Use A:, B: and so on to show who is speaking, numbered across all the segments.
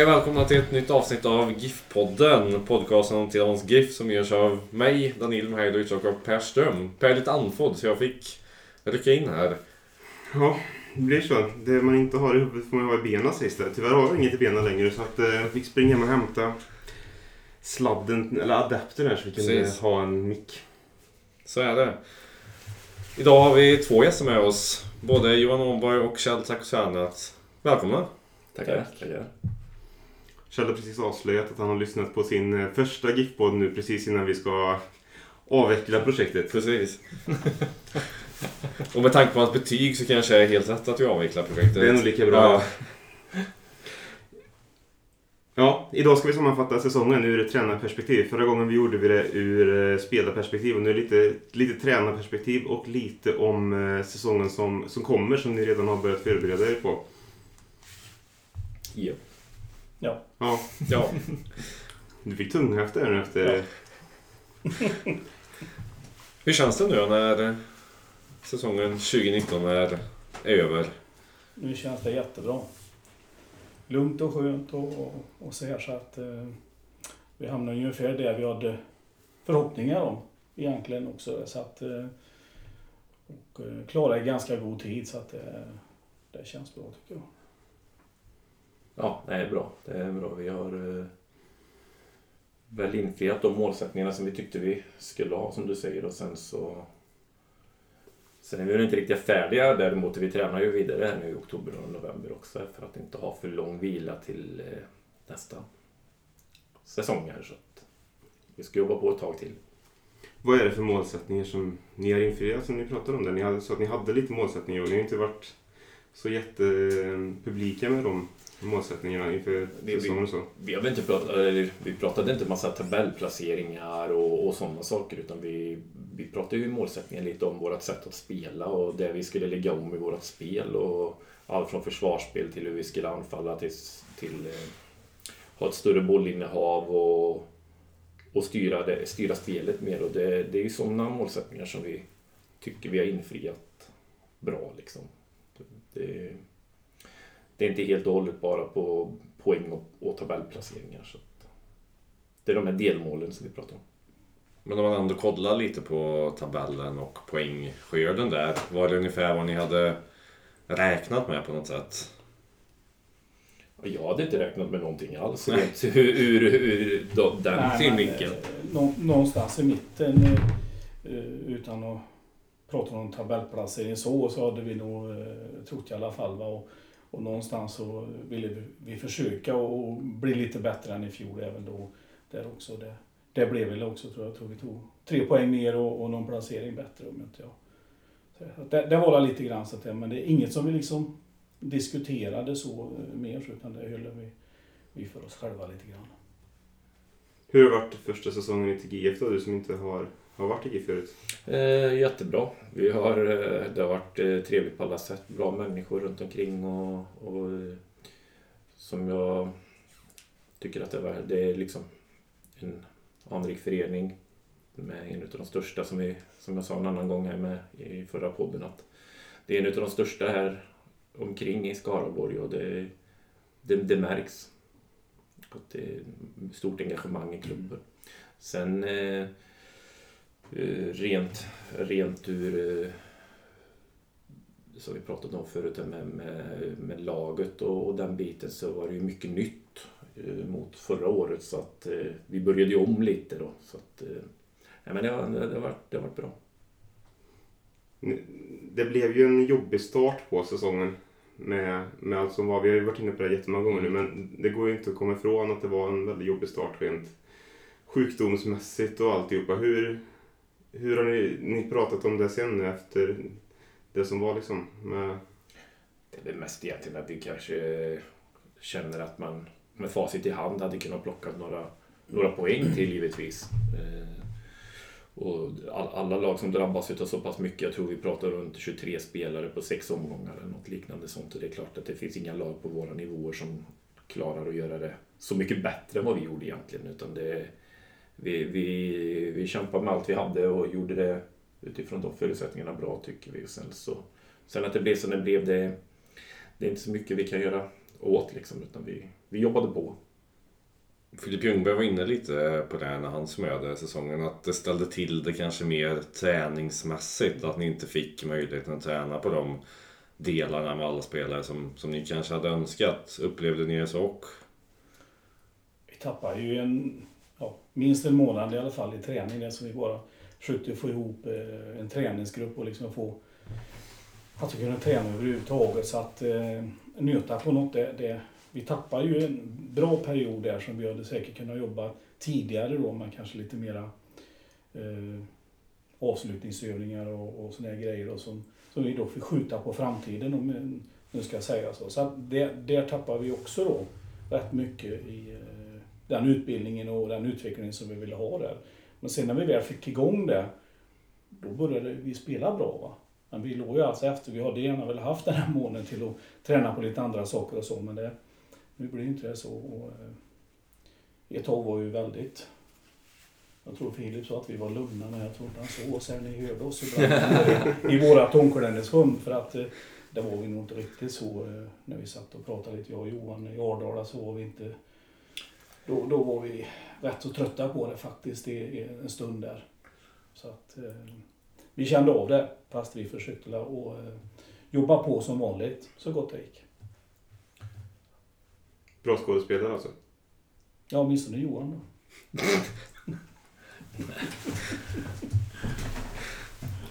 A: Hej och välkomna till ett nytt avsnitt av GIF-podden. Podcasten om Tidaholms GIF som görs av mig, Daniel Mhaidovic och Per Ström. Per är lite andfådd så jag fick rycka in här.
B: Ja, det blir så. Det man inte har i huvudet får man ha i benen sägs det. Tyvärr har jag inget i benen längre så att eh, jag fick springa hem och hämta sladden, eller adaptern här så vi kunde
A: Precis.
B: ha en mick.
A: Så är det. Idag har vi två gäster med oss. Både Johan Åhnborg och Kjell Takosvärnat. Välkomna!
C: Tackar. Tackar.
B: Kjell har precis avslöjat att han har lyssnat på sin eh, första GIF-podd nu precis innan vi ska avveckla projektet.
A: Precis. och med tanke på hans betyg så kanske det är helt rätt att vi avvecklar projektet.
B: Det är nog lika bra.
A: Ja,
B: Ja, idag ska vi sammanfatta säsongen ur ett tränarperspektiv. Förra gången vi gjorde vi det ur eh, spelarperspektiv och nu är lite, lite tränarperspektiv och lite om eh, säsongen som, som kommer som ni redan har börjat förbereda er på.
C: Ja.
B: Ja,
A: ja.
B: du fick nu efter...
A: Hur känns det nu när säsongen 2019 är över?
D: Nu känns det jättebra. Lugnt och skönt och, och, och så här så att eh, vi hamnar ungefär där vi hade förhoppningar om egentligen också. Så att, eh, och eh, klara i ganska god tid så att eh, det känns bra tycker jag.
C: Ja, det är bra. Det är bra. Vi har eh, väl infriat de målsättningarna som vi tyckte vi skulle ha som du säger och sen så Sen är vi väl inte riktigt färdiga däremot. Vi tränar ju vidare här nu i oktober och november också för att inte ha för lång vila till eh, nästa säsong här. Så att vi ska jobba på ett tag till.
B: Vad är det för målsättningar som ni har infriat som ni pratade om? Där? Ni hade, så att ni hade lite målsättningar och ni har inte varit så jättepublika med dem målsättningarna inför
C: Vi-
B: säsongen och så.
C: Vi, väl inte pratat, vi pratade inte massa tabellplaceringar och, och sådana saker utan vi, vi pratade ju målsättningen lite om vårt sätt att spela och det vi skulle lägga om i vårt spel och allt från försvarsspel till hur vi skulle anfalla till, till eh, ha ett större bollinnehav och, och styra, det, styra spelet mer och det, det är ju sådana målsättningar som vi tycker vi har infriat bra liksom. Det, det är inte helt och hållet bara på poäng och, och tabellplaceringar. Så att det är de här delmålen som vi pratar om.
A: Men om man ändå kollar lite på tabellen och poängskörden där. Var det ungefär vad ni hade räknat med på något sätt?
C: Jag hade inte räknat med någonting alls rent ur, ur, ur då- den
D: Nej,
C: synvinkeln.
D: eh, nå, någonstans i mitten eh, eh, utan att prata om tabellplacering så, så hade vi nog trott i alla fall. Va? Och, och någonstans så ville vi, försöka och bli lite bättre än i fjol även då. Där också. Det, det blev väl också tror jag. tror vi tog tre poäng mer och, och någon placering bättre om inte jag. Så det, det var lite grann så att det, men det är inget som vi liksom diskuterade så eh, mer utan det höll vi, vi för oss själva lite grann.
B: Hur har det varit första säsongen i GIF då? Du som inte har, har varit i GIF förut.
C: Eh, jättebra. Vi har, eh, det har varit eh, trevligt på alla sätt. Bra människor runt omkring och, och som jag tycker att det, var, det är liksom en anrik förening med en av de största som, vi, som jag sa en annan gång här med i förra podden att det är en av de största här omkring i Skaraborg och det, det, det märks att det är stort engagemang i klubben. Sen eh, Eh, rent, rent ur eh, som vi pratade om förut med, med, med laget och, och den biten så var det ju mycket nytt eh, mot förra året så att eh, vi började ju om lite då. Så att, eh, men det, har, det, har varit, det har varit bra.
B: Det blev ju en jobbig start på säsongen med, med allt som var. Vi har ju varit inne på det jättemånga gånger nu men det går ju inte att komma ifrån att det var en väldigt jobbig start rent sjukdomsmässigt och alltihopa. Hur, hur har ni, ni pratat om det sen efter det som var liksom med...
C: Det är mest egentligen att vi kanske eh, känner att man med facit i hand hade kunnat plocka några, några poäng till givetvis. Eh, och alla lag som drabbas av så pass mycket, jag tror vi pratar runt 23 spelare på sex omgångar eller något liknande sånt. Och det är klart att det finns inga lag på våra nivåer som klarar att göra det så mycket bättre än vad vi gjorde egentligen. Utan det, vi, vi, vi kämpade med allt vi hade och gjorde det utifrån de förutsättningarna bra tycker vi. Och sen, så, sen att det blev som det blev, det, det är inte så mycket vi kan göra åt liksom, utan vi, vi jobbade på.
A: Filip Ljungberg var inne lite på det när han summerade säsongen. Att det ställde till det kanske mer träningsmässigt. Att ni inte fick möjligheten att träna på de delarna med alla spelare som, som ni kanske hade önskat. Upplevde ni det så? Och?
D: Vi tappar ju en, minst en månad i alla fall i träning. Det som vi bara försökte få ihop eh, en träningsgrupp och liksom få att kunna träna överhuvudtaget. Så att eh, nöta på något, det, det, vi tappar ju en bra period där som vi hade säkert kunnat jobba tidigare då med kanske lite mera eh, avslutningsövningar och, och sådana grejer då, som, som vi då fick skjuta på framtiden om eh, nu ska jag säga så. Så det, där tappar vi också då rätt mycket i eh, den utbildningen och den utvecklingen som vi ville ha där. Men sen när vi väl fick igång det, då började vi spela bra. Va? Men vi låg ju alltså efter. Vi hade gärna velat haft den här månaden till att träna på lite andra saker och så, men det, nu blir inte det så. Och, eh, ett tag var ju väldigt jag tror Filip sa att vi var lugna, men jag tror inte han såg oss här. Ni hörde oss ibland i vårat omklädningsrum. För att eh, det var vi nog inte riktigt så eh, när vi satt och pratade lite, jag och Johan i Ardala så var vi inte... Då, då var vi rätt så trötta på det faktiskt i, en stund där. Så att eh, vi kände av det fast vi försökte att eh, jobba på som vanligt så gott det gick.
B: Bra skådespelare alltså?
D: Ja, åtminstone Johan då.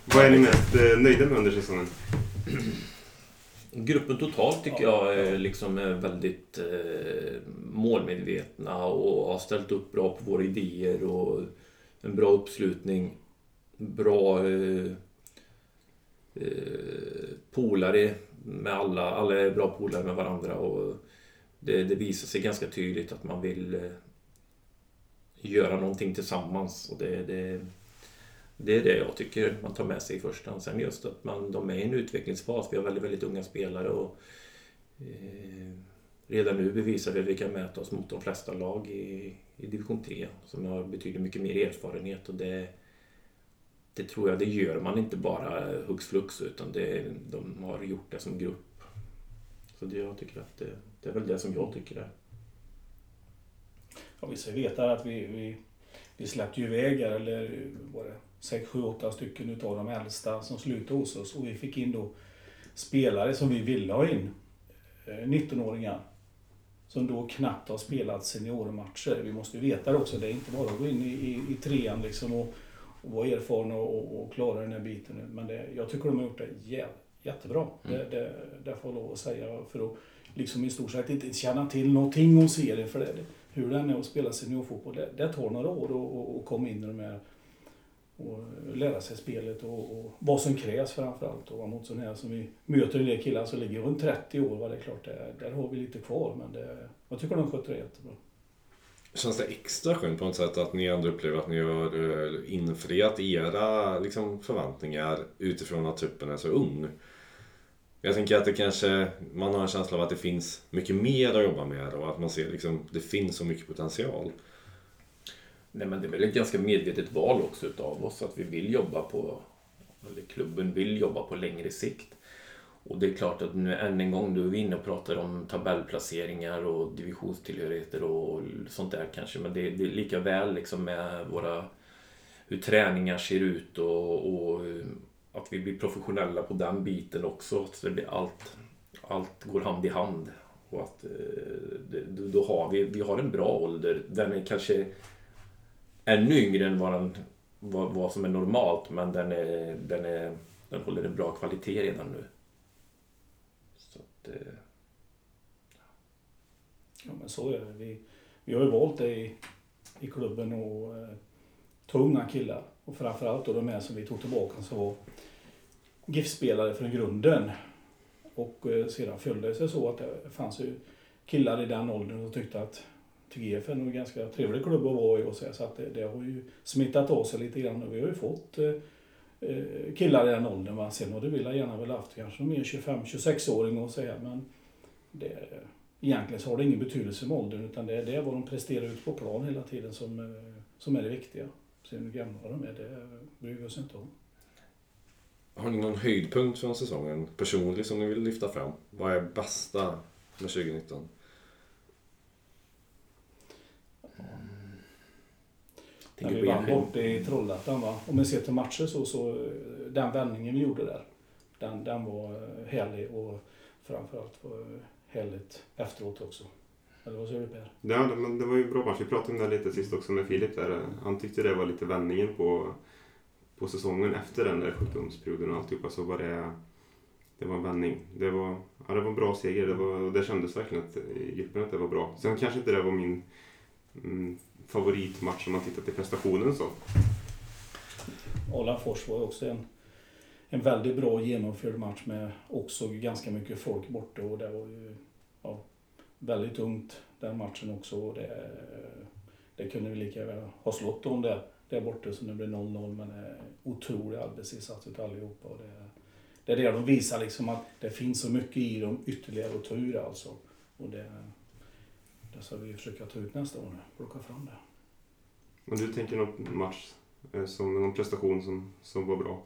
B: Vad är ni mest eh, nöjda med under säsongen?
C: Gruppen totalt tycker jag är liksom är väldigt eh, målmedvetna och har ställt upp bra på våra idéer och en bra uppslutning. Bra eh, eh, polare med alla. Alla är bra polare med varandra och det, det visar sig ganska tydligt att man vill eh, göra någonting tillsammans. Och det, det, det är det jag tycker man tar med sig i första hand. Sen just att man, de är i en utvecklingsfas. Vi har väldigt, väldigt unga spelare och eh, redan nu bevisar vi att vi kan mäta oss mot de flesta lag i, i division 3 som har betydligt mycket mer erfarenhet och det, det tror jag, det gör man inte bara hux flux utan det, de har gjort det som grupp. Så det, jag tycker att det, det är väl det som jag tycker är
D: ja, vi ska veta att vi, vi, vi släppte ju iväg, eller var det 6, 7, 8 stycken utav de äldsta som slutade hos oss och vi fick in då spelare som vi ville ha in. 19-åringar. Eh, som då knappt har spelat seniormatcher. Vi måste veta det också. Det är inte bara att gå in i, i, i trean liksom och, och vara erfaren och, och, och, klara den här biten. Men det, jag tycker de har gjort det jä, jättebra. Mm. Det, det, det får jag lov att säga. För att liksom i stort sett inte känna till någonting om serien. För det, hur den är att spela seniorfotboll, det, det tar några år att komma in i de här och lära sig spelet och, och vad som krävs framförallt. Och mot sådana här som vi möter en del killar som ligger runt 30 år, vad det är klart, det, där har vi lite kvar. Men det, jag tycker de sköter det jättebra.
A: Känns det extra skönt på något sätt att ni ändå upplever att ni har eh, infriat era liksom, förväntningar utifrån att truppen är så ung? Jag tänker att det kanske, man har en känsla av att det finns mycket mer att jobba med och att man ser liksom, det finns så mycket potential.
C: Nej men det är väl ett ganska medvetet val också utav oss att vi vill jobba på, eller klubben vill jobba på längre sikt. Och det är klart att nu än en gång, du är vi inne och pratar om tabellplaceringar och divisionstillhörigheter och sånt där kanske. Men det, det är lika väl liksom med våra, hur träningar ser ut och, och att vi blir professionella på den biten också. Så det blir allt, allt går hand i hand. Och att, eh, då har vi, vi har en bra ålder. Den är kanske ännu yngre än vad, den, vad, vad som är normalt men den, är, den, är, den håller en bra kvalitet redan nu. Så att, eh,
D: ja men så är det. Vi, vi har ju valt det i, i klubben och eh, tunga killar. Och framförallt då de här som vi tog tillbaka som var GIF-spelare från grunden. Och eh, sedan följde det sig så att det fanns ju killar i den åldern som tyckte att TGF är nog en ganska trevlig klubb att vara i och så, så att det, det, har ju smittat av sig lite grann och vi har ju fått eh, eh killar i den åldern. Va? Sen hade vi gärna väl haft kanske mer 25-26-åring och säga men det, egentligen så har det ingen betydelse med åldern utan det, det är vad de presterar ut på plan hela tiden som, eh, som är det viktiga. Sen hur gamla de är, det bryr vi oss inte om.
A: Har ni någon höjdpunkt från säsongen personligt som ni vill lyfta fram? Vad är bästa med 2019?
D: När vi vann borta i Trollhättan va. Om vi ser till matcher så, så den vändningen vi gjorde där. Den, den var härlig och framförallt var härligt efteråt också. Eller vad säger du Per?
B: Ja, det, men det var ju en bra match. Vi pratade om det lite sist också med Filip där. Han tyckte det var lite vändningen på, på säsongen efter den där sjukdomsperioden och alltihopa. Så var det, det var en vändning. Det var, ja, det var en bra seger. Det, var, det kändes verkligen att, i gruppen att det var bra. Sen kanske inte det var min mm, favoritmatch om man tittar till prestationen så.
D: Alafors var också en, en väldigt bra genomförd match med också ganska mycket folk borta och det var ju ja, väldigt tungt den matchen också. Och det, det kunde vi lika väl ha slått om det där borta så det blev 0-0 men det är otrolig arbetsinsats utav allihopa. Och det, det är det de visar liksom att det finns så mycket i dem ytterligare att ta ur alltså. Och det, det ska vi försöka ta ut nästa år nu, plocka fram det.
B: Och du tänker någon match eh, som någon prestation som, som var bra?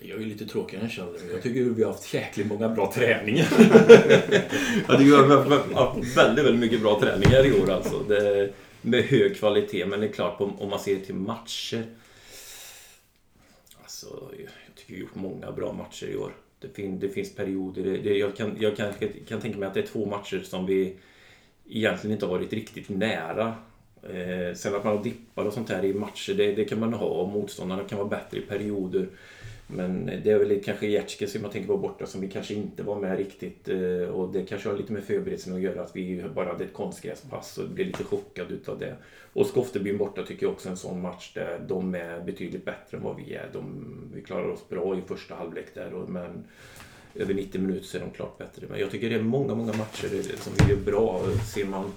C: Jag är ju lite tråkigare än Kjell. Jag tycker vi har haft jäkligt många bra träningar. jag tycker vi har haft väldigt, väldigt mycket bra träningar i år alltså. Det, med hög kvalitet. Men det är klart, om man ser till matcher. Alltså, jag tycker vi har gjort många bra matcher i år. Det, fin, det finns perioder. Det, jag kan, jag kan, kan tänka mig att det är två matcher som vi egentligen inte har varit riktigt nära. Eh, sen att man har dippar och sånt här i matcher, det, det kan man ha. Motståndarna kan vara bättre i perioder. Men det är väl kanske Giertke som jag tänker på borta som vi kanske inte var med riktigt. Eh, och det kanske har lite med förberedelsen att göra att vi bara hade ett konstgräspass och blev lite chockade utav det. Och Skoftebyn borta tycker jag också är en sån match där de är betydligt bättre än vad vi är. De, vi klarar oss bra i första halvlek där men över 90 minuter så är de klart bättre. Men jag tycker det är många, många matcher eh, som vi gör bra. Ser man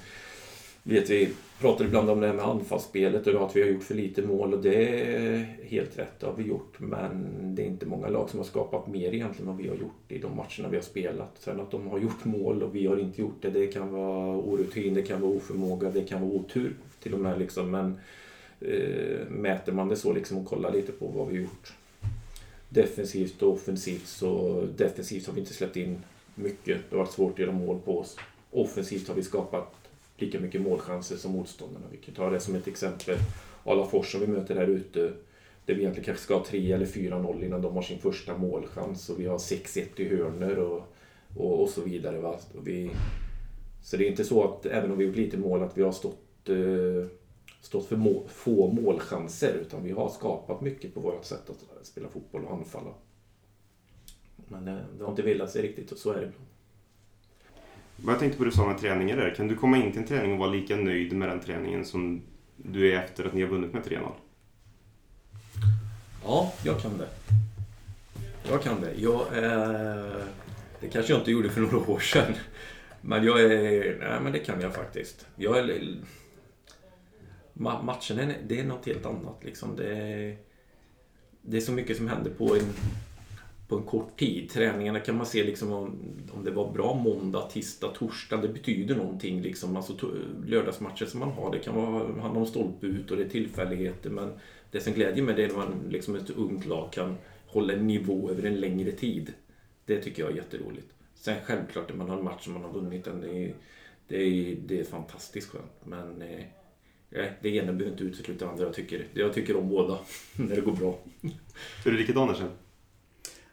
C: vet vi pratar ibland om det här med anfallsspelet och att vi har gjort för lite mål och det är helt rätt, det har vi gjort. Men det är inte många lag som har skapat mer egentligen än vad vi har gjort i de matcherna vi har spelat. Sen att de har gjort mål och vi har inte gjort det, det kan vara orutin, det kan vara oförmåga, det kan vara otur till och med. Liksom. Men eh, mäter man det så liksom och kollar lite på vad vi har gjort defensivt och offensivt så defensivt har vi inte släppt in mycket. Det har varit svårt att göra mål på oss. Offensivt har vi skapat lika mycket målchanser som motståndarna. Vi kan ta det som ett exempel. Alafors som vi möter här ute. Där vi egentligen kanske ska ha 3 eller 4-0 innan de har sin första målchans. Och vi har 6-1 i hörnor och, och, och så vidare. Va? Och vi, så det är inte så att, även om vi har gjort lite mål, att vi har stått, eh, stått för mål, få målchanser. Utan vi har skapat mycket på vårt sätt att spela fotboll och anfalla. Men det, det har inte velat sig riktigt och så är det ibland.
B: Vad jag tänkte på det du sa med träningar där. Kan du komma in till en träning och vara lika nöjd med den träningen som du är efter att ni har vunnit med 3-0?
C: Ja, jag kan det. Jag kan det. Jag, eh, det kanske jag inte gjorde för några år sedan. Men jag är... Nej, men det kan jag faktiskt. Jag är... matchen är, det är något helt annat. Liksom. Det, det är så mycket som händer på en på en kort tid. Träningarna kan man se liksom om, om det var bra måndag, tisdag, torsdag. Det betyder någonting. Liksom. Alltså, lördagsmatcher som man har, det kan vara, handla om stolpe ut och det är tillfälligheter. Men det som glädjer mig det är när man liksom ett ungt lag kan hålla en nivå över en längre tid. Det tycker jag är jätteroligt. Sen självklart när man har en match som man har vunnit den, det är, det är, det är fantastiskt skönt. Men eh, det ena behöver inte utesluta det andra. Jag tycker, jag tycker om båda när det går bra.
B: Är du likadan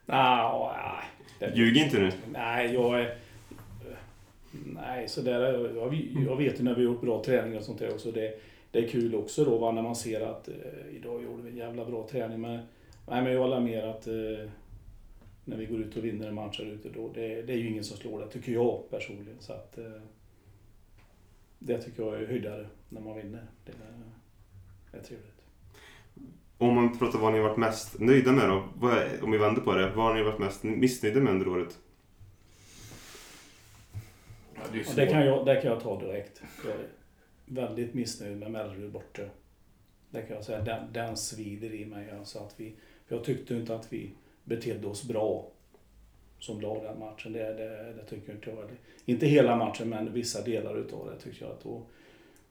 B: sen?
D: Nej,
B: det, Ljug inte nu.
D: Nej, jag är... Nej, så där, jag, jag vet ju när vi har gjort bra träningar och sånt där också. Det, det är kul också då va, när man ser att eh, idag gjorde vi en jävla bra träning. Men, nej, men jag håller med att eh, när vi går ut och vinner en match här ute då, det, det är ju ingen som slår det, tycker jag personligen. Så att, eh, det tycker jag är höjdare när man vinner. Det, det är trevligt.
B: Om man pratar vad ni har varit mest nöjda med då? om vi vänder på det. Vad har ni varit mest missnöjda med under året?
D: Ja, det, det, kan jag, det kan jag ta direkt. Jag är väldigt missnöjd med Mellerud borta. Det kan jag säga. Den, den svider i mig. Alltså att vi, för jag tyckte inte att vi betedde oss bra som lag den matchen. Det, det, det tycker inte jag. Inte hela matchen men vissa delar utav det tycker jag. Att då,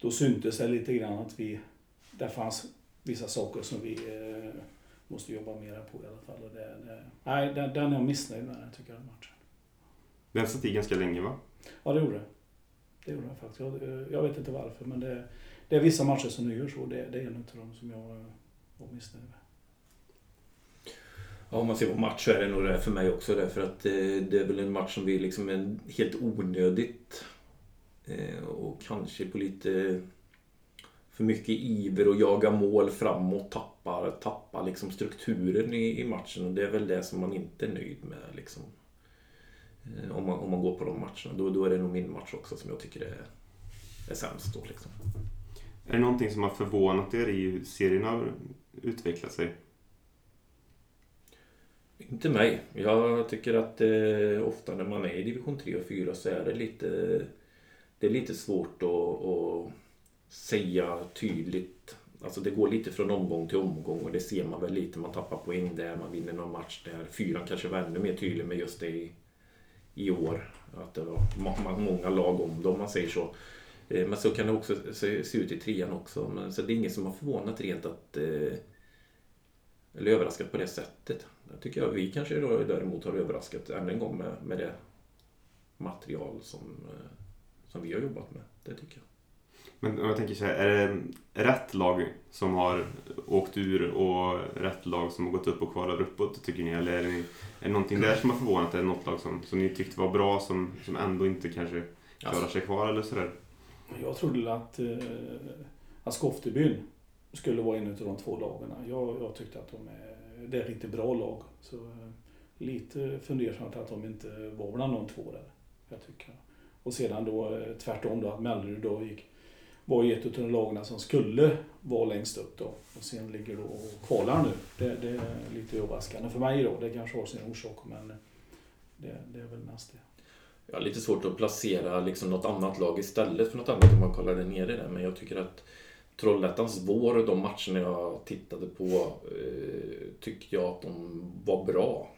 D: då syntes det lite grann att vi... Det fanns vissa saker som vi eh, måste jobba mer på i alla fall. Och det, det, nej, den, den är jag missnöjd med, tycker jag, matchen.
B: Den satt i ganska länge va?
D: Ja, det gjorde det. Det gjorde det faktiskt. Jag, jag vet inte varför, men det, det är vissa matcher som nu gör så. Det, det är en av dem som jag eh, var missnöjd med.
C: Ja, om man ser på match så är det nog det för mig också. Därför att eh, det är väl en match som blir liksom en, helt onödigt. Eh, och kanske på lite för mycket iver och jaga mål framåt. Tappar, tappar liksom strukturen i, i matchen. Och det är väl det som man inte är nöjd med. Liksom. Eh, om, man, om man går på de matcherna. Då, då är det nog min match också som jag tycker är, är sämst. Då, liksom.
B: Är det någonting som har förvånat er i hur serien har utvecklat sig?
C: Inte mig. Jag tycker att eh, ofta när man är i division 3 och 4 så är det lite, det är lite svårt att, att säga tydligt. Alltså det går lite från omgång till omgång och det ser man väl lite. Man tappar poäng där, man vinner någon match där. Fyran kanske var ännu mer tydlig med just det i, i år. Att det var många, lag om det om man säger så. Eh, men så kan det också se, ut i trean också. Men, så det är ingen som har förvånat rent att eh, eller överraskat på det sättet. Det tycker jag vi kanske då däremot har överraskat ännu en gång med, med det material som, eh, som vi har jobbat med. Det tycker jag.
B: Men jag tänker så här, är det rätt lag som har åkt ur och rätt lag som har gått upp och kvalar uppåt tycker ni? Eller är det, är det någonting där som har förvånat er? Något lag som, som ni tyckte var bra som, som ändå inte kanske klarar
C: Alltså-
B: sig kvar eller sådär?
D: Jag trodde att, eh, att Skoftebyn skulle vara en av de två lagen. Jag, jag tyckte att de är, det är ett riktigt bra lag. Så eh, lite fundersamt att de inte var bland de två där. Jag tycker. Och sedan då eh, tvärtom då att Mellerud då gick, var ju ett av de lagen som skulle vara längst upp då. Och sen ligger då och kvalar nu. Det, det är lite överraskande för mig då. Det kanske har sin orsak men det, det är väl mest det.
C: Jag har lite svårt att placera liksom något annat lag istället för något annat om man kollar där nere där. Men jag tycker att Trollhättans vår och de matcherna jag tittade på eh, tyckte jag att de var bra.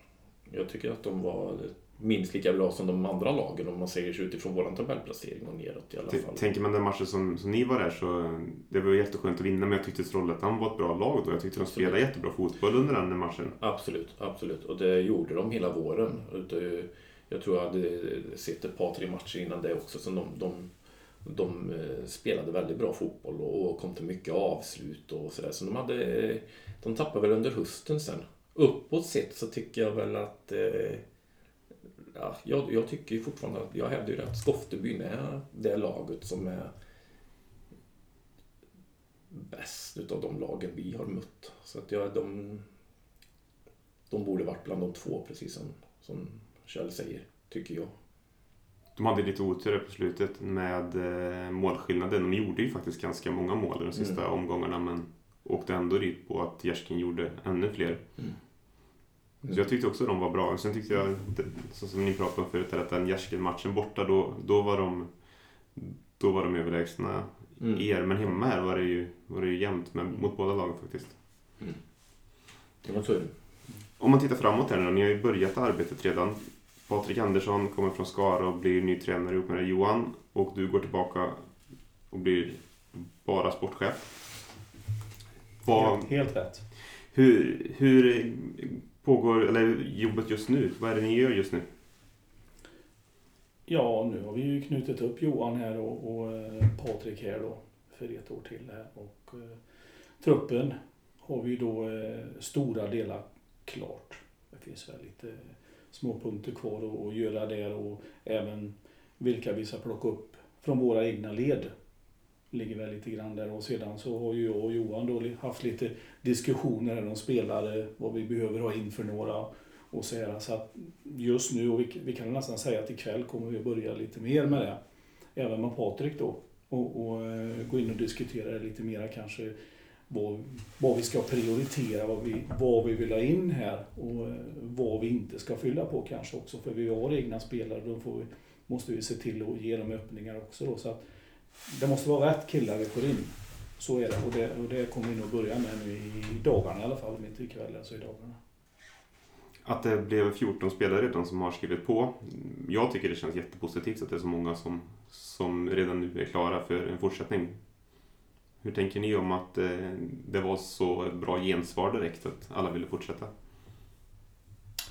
C: Jag tycker att de var minst lika bra som de andra lagen om man säger så utifrån våran tabellplacering och neråt i alla fall.
B: Tänker man den matchen som, som ni var där så det var jätteskönt att vinna men jag tyckte Trollhättan var ett bra lag då. Jag tyckte de spelade jättebra fotboll under den matchen.
C: Absolut, absolut. Och det gjorde de hela våren. Jag tror jag hade sett ett par, tre matcher innan det också. Så de, de, de eh, spelade väldigt bra fotboll och och kom till mycket avslut och sådär. Så de hade... De tappade väl under hösten sen. Uppåt sett så tycker jag väl att... Ja, jag, jag tycker fortfarande att... Jag hävdar ju att Skoftebyn är det laget som är bäst utav de lagen vi har mött. Så att jag, de, de borde varit bland de två, precis som, som Kjell säger, tycker jag.
B: De hade lite otur på slutet med eh, målskillnaden. De gjorde ju faktiskt ganska många mål de sista
C: Mm.
B: omgångarna men åkte ändå dit på att Gärskin gjorde ännu fler. Så jag tyckte också de var bra. Sen tyckte jag, så som ni pratade om förut, att den Gärskin-matchen borta, då, då, var de, då var de överlägsna
C: Mm.
B: er. Men hemma här var det ju, var det ju jämnt med, mot båda lagen faktiskt.
C: Är det.
B: Om man tittar framåt här nu ni har ju börjat arbetet redan. Patrik Andersson kommer från Skara och blir ny tränare ihop med Johan. Och du går tillbaka och blir bara sportchef. Vad,
D: Helt, helt rätt.
B: hur, hur pågår eller, jobbet just nu? Vad är det ni gör just nu?
D: Ja, nu har vi ju knutit upp Johan här och, och eh, Patrik här då för ett år till här. Och eh, truppen har vi ju då eh, stora delar klart. Det finns väl lite små punkter kvar att, att göra där och även vilka vi ska plocka upp från våra egna led. Ligger väl lite grann där och sedan så har ju jag och Johan då haft lite diskussioner om spelare, vad vi behöver ha in för några och så här. Så att just nu, och vi, vi kan nästan säga att ikväll kommer vi att börja lite mer med det. Även med Patrik då. Och, och eh, gå in och diskutera det lite mera kanske vad, vad vi ska prioritera, vad vi, vad vi vill ha in här och eh, vad vi inte ska fylla på kanske också. För vi har egna spelare, då får vi, måste vi se till att ge dem öppningar också. Då, så att det måste vara rätt killar vi får in. Så är det och det, och det kommer vi nog börja med nu i dagarna i alla fall, om inte ikväll så i dagarna.
B: Att det blev 14 spelare redan som har skrivit på. Jag tycker det känns jättepositivt att det är så många som, som redan nu är klara för en fortsättning. Hur tänker ni om att eh, det var så bra gensvar direkt att alla ville fortsätta?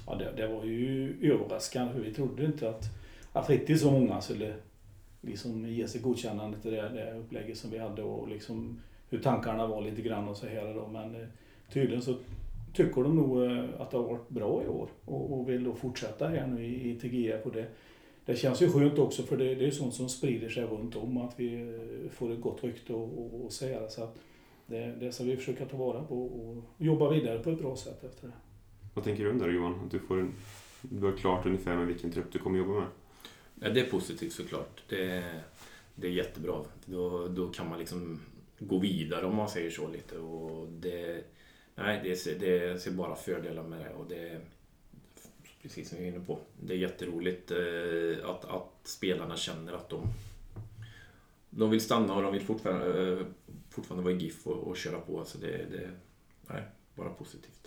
D: Ja, det, det var ju överraskande för vi trodde inte att att riktigt så många skulle liksom ge sig godkännande till det, det upplägget som vi hade och liksom hur tankarna var lite grann och så här då. Men eh, tydligen så tycker de nog eh, att det har varit bra i år och, och vill då fortsätta här nu i, i TGF. Och det, det känns ju skönt också för det, det är sånt som sprider sig runt om att vi eh, får ett gott rykte och, och, och så här. Så att det, det ska vi försöka ta vara på och jobba vidare på ett bra sätt efter det.
B: Vad tänker du om det Johan? Att du, får en, du har klart ungefär med vilken trupp du kommer jobba med?
C: Ja, det är positivt såklart. Det, det är jättebra. Då, då kan man liksom gå vidare om man säger så lite. Och det, nej, det, ser, det ser bara fördelar med det. Och det precis som vi är inne på. Det är jätteroligt eh, att, att spelarna känner att de, de vill stanna och de vill fortfarande, eh, fortfarande vara i GIF och, och köra på. Så det, det nej, bara positivt.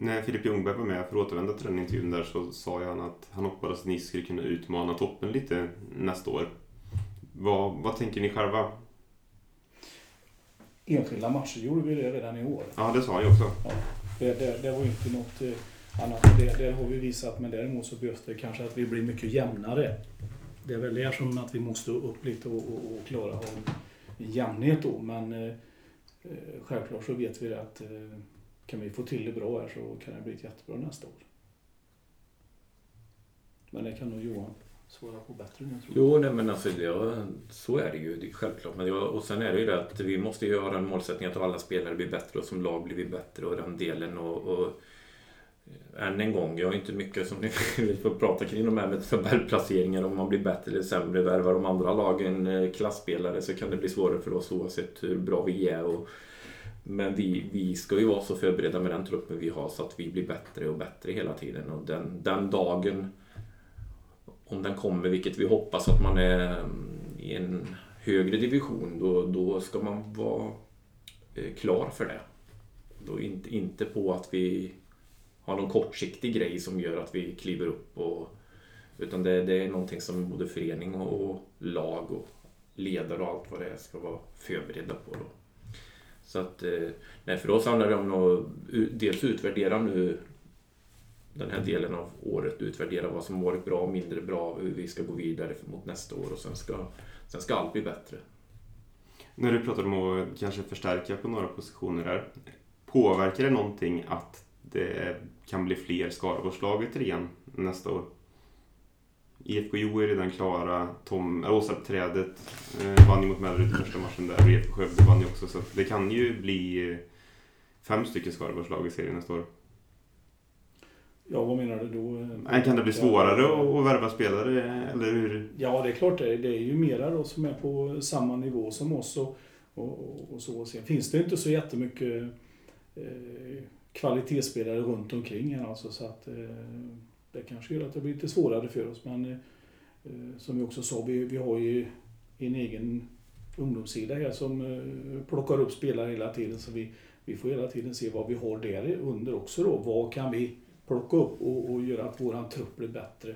B: När Filip Ljungberg var med, för att återvända till den intervjun där, så sa han att han hoppades att ni skulle kunna utmana toppen lite nästa år. Vad, vad tänker ni själva?
D: Enskilda matcher gjorde vi det redan i år.
B: Ja, det sa han ju också.
D: Ja, det, det, det var ju inte något eh, annat. Det, det har vi visat, men däremot så behövs det kanske att vi blir mycket jämnare. Det är väl det som att vi måste upp lite och, och, och klara av jämnhet då. Men eh, eh, självklart så vet vi det att eh, kan vi få till det bra här så kan det bli ett jättebra nästa år. Men det kan nog Johan svara på bättre än jag tror.
C: Jo, nej, men alltså, det, så är det ju. Det är självklart. Men jag, och sen är det ju det att vi måste ju ha den målsättningen att alla spelare blir bättre och som lag blir vi bättre och den delen. Och, och eh, än en gång, jag har inte mycket som ni vill få prata kring de här med tabellplaceringar. Om man blir bättre eller sämre, värvar de andra lagen klasspelare klassspelare så kan det bli svårare för oss oavsett hur bra vi är. Och, men vi, vi ska ju vara så förberedda med den truppen vi har så att vi blir bättre och bättre hela tiden. Och den, den dagen, om den kommer, vilket vi hoppas att man är mm, i en högre division, då, då ska man vara eh, klar för det. Då inte, inte på att vi har någon kortsiktig grej som gör att vi kliver upp. Och, utan det, det är någonting som både förening och, och lag och ledare och allt vad det är ska vara förberedda på. Då. Så att, eh, nej, för oss handlar det om att dels utvärdera nu den här delen av året, utvärdera vad som varit bra och mindre bra, hur vi ska gå vidare mot nästa år och sen ska, sen ska allt bli bättre.
B: När du pratar om att kanske förstärka på några positioner här, påverkar det någonting att det kan bli fler Skaraborgslaget igen nästa år? IFK Jo är redan klara. Tom, Åsarpträdet eh, vann ju mot Mellerud i första matchen där och IFK Skövde vann ju också. Så det kan ju bli fem stycken Skaraborgslag i serien nästa år.
D: Ja, vad menar du då?
B: Men kan det bli svårare att värva spelare, eller hur?
D: Ja, det är klart det. Det är ju mera då som är på samma nivå som oss och, och, och så. Sen finns det inte så jättemycket eh, kvalitetsspelare runt omkring här alltså, så att eh, det kanske gör att det blir lite svårare för oss. Men eh, som vi också sa, vi, vi har ju en egen ungdomssida här som eh, plockar upp spelare hela tiden. Så vi, vi får hela tiden se vad vi har där under också då. Vad kan vi plocka upp och, och göra att våran trupp blir bättre?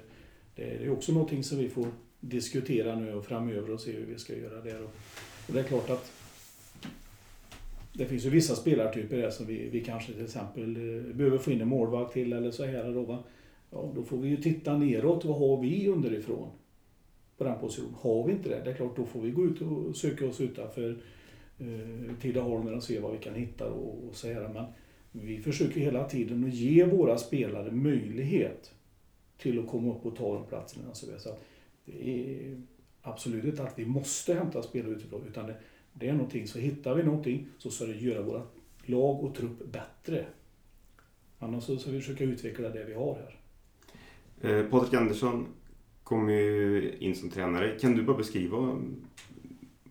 D: Det är också någonting som vi får diskutera nu och framöver och se hur vi ska göra där. Och, och det är klart att det finns ju vissa spelartyper där som vi, vi kanske till exempel eh, behöver få in en målvakt till eller så här. Då, va? Ja, då får vi ju titta neråt. Vad har vi underifrån? På den positionen. Har vi inte det, det är klart då får vi gå ut och söka oss utanför eh, och se vad vi kan hitta och, och så här. Men vi försöker hela tiden att ge våra spelare möjlighet till att komma upp och ta de platserna. Så det är absolut inte att vi måste hämta spelare utifrån utan det, det är någonting, så hittar vi någonting så ska det göra våra lag och trupp bättre. Annars så ska vi försöka utveckla det vi har här.
B: Eh, Patrik Andersson kom ju in som tränare. Kan du bara beskriva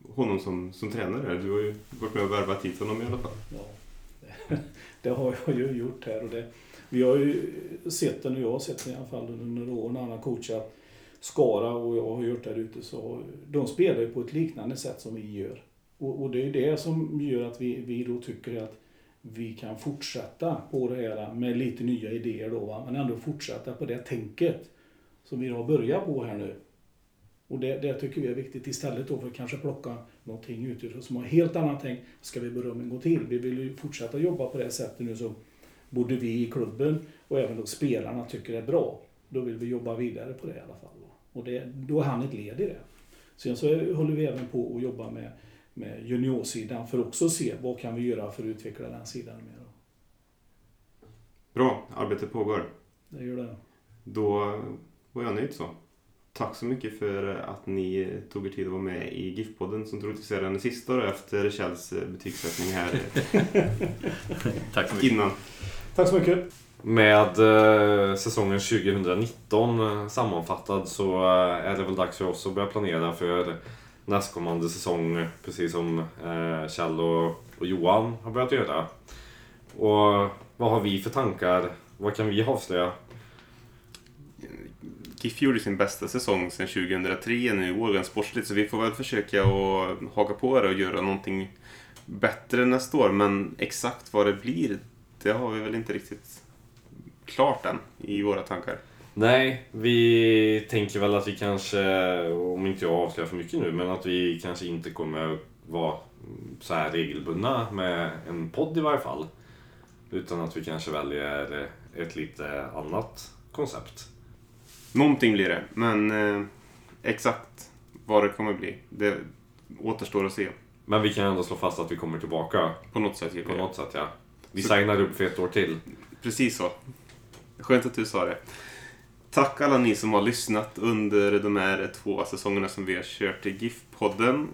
B: honom som, som tränare? Du har ju varit med och värvat hit honom i alla fall.
D: Ja, det, har jag ju gjort här. Och det, vi har ju sett det, och jag har sett det i alla fall under åren, när han har coachat Skara och jag har gjort där ute. Så de spelar ju på ett liknande sätt som vi gör. Och, och det är det som gör att vi, vi då tycker att vi kan fortsätta på det här med lite nya idéer då, va? men ändå fortsätta på det tänket som vi har börjat på här nu. Och det, det tycker vi är viktigt istället då för att kanske plocka någonting utifrån som har helt annat tänk. Ska vi börja om en gå till? Vi vill ju fortsätta jobba på det sättet nu som både vi i klubben och även då spelarna tycker är bra. Då vill vi jobba vidare på det i alla fall. Och det, då är han ett led i det. Sen så håller vi även på att jobba med, med juniorsidan för också att se vad kan vi göra för att utveckla den sidan mer.
B: Bra, arbetet pågår.
D: Det gör det.
B: Då var jag nöjd så. Tack så mycket för att ni tog er tid att vara med i GIF-podden som troligtvis är den sista då efter Kjells betygssättning här
C: Tack så mycket.
B: innan.
D: Tack så mycket.
A: Med eh, säsongen 2019 eh, sammanfattad så eh, är det väl dags för oss att börja planera för nästkommande säsong precis som eh, Kjell och, och Johan har börjat göra. Och vad har vi för tankar? Vad kan vi avslöja?
B: GIF gjorde sin bästa säsong sedan 2003 nu i år rent sportsligt så vi får väl försöka att haka på det och göra någonting bättre nästa år men exakt vad det blir det har vi väl inte riktigt klart än i våra tankar.
A: Nej, vi tänker väl att vi kanske, om inte jag avslöjar för mycket nu, men att vi kanske inte kommer vara så här regelbundna med en podd i varje fall. Utan att vi kanske väljer ett lite annat koncept.
B: Någonting blir det men eh, exakt vad det kommer bli det återstår att se.
A: Men vi kan ändå slå fast att vi kommer tillbaka
B: På något sätt.
A: på något sätt, ja. Vi signar upp för ett år till.
B: Precis så. Skönt att du sa det. Tack alla ni som har lyssnat under de här två säsongerna som vi har kört i GIF-podden.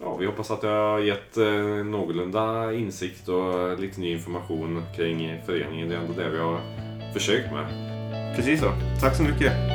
A: Ja, vi hoppas att jag har gett eh, någorlunda insikt och lite ny information kring föreningen. Det är ändå det vi har försökt med.
B: Precis så. Tack så mycket.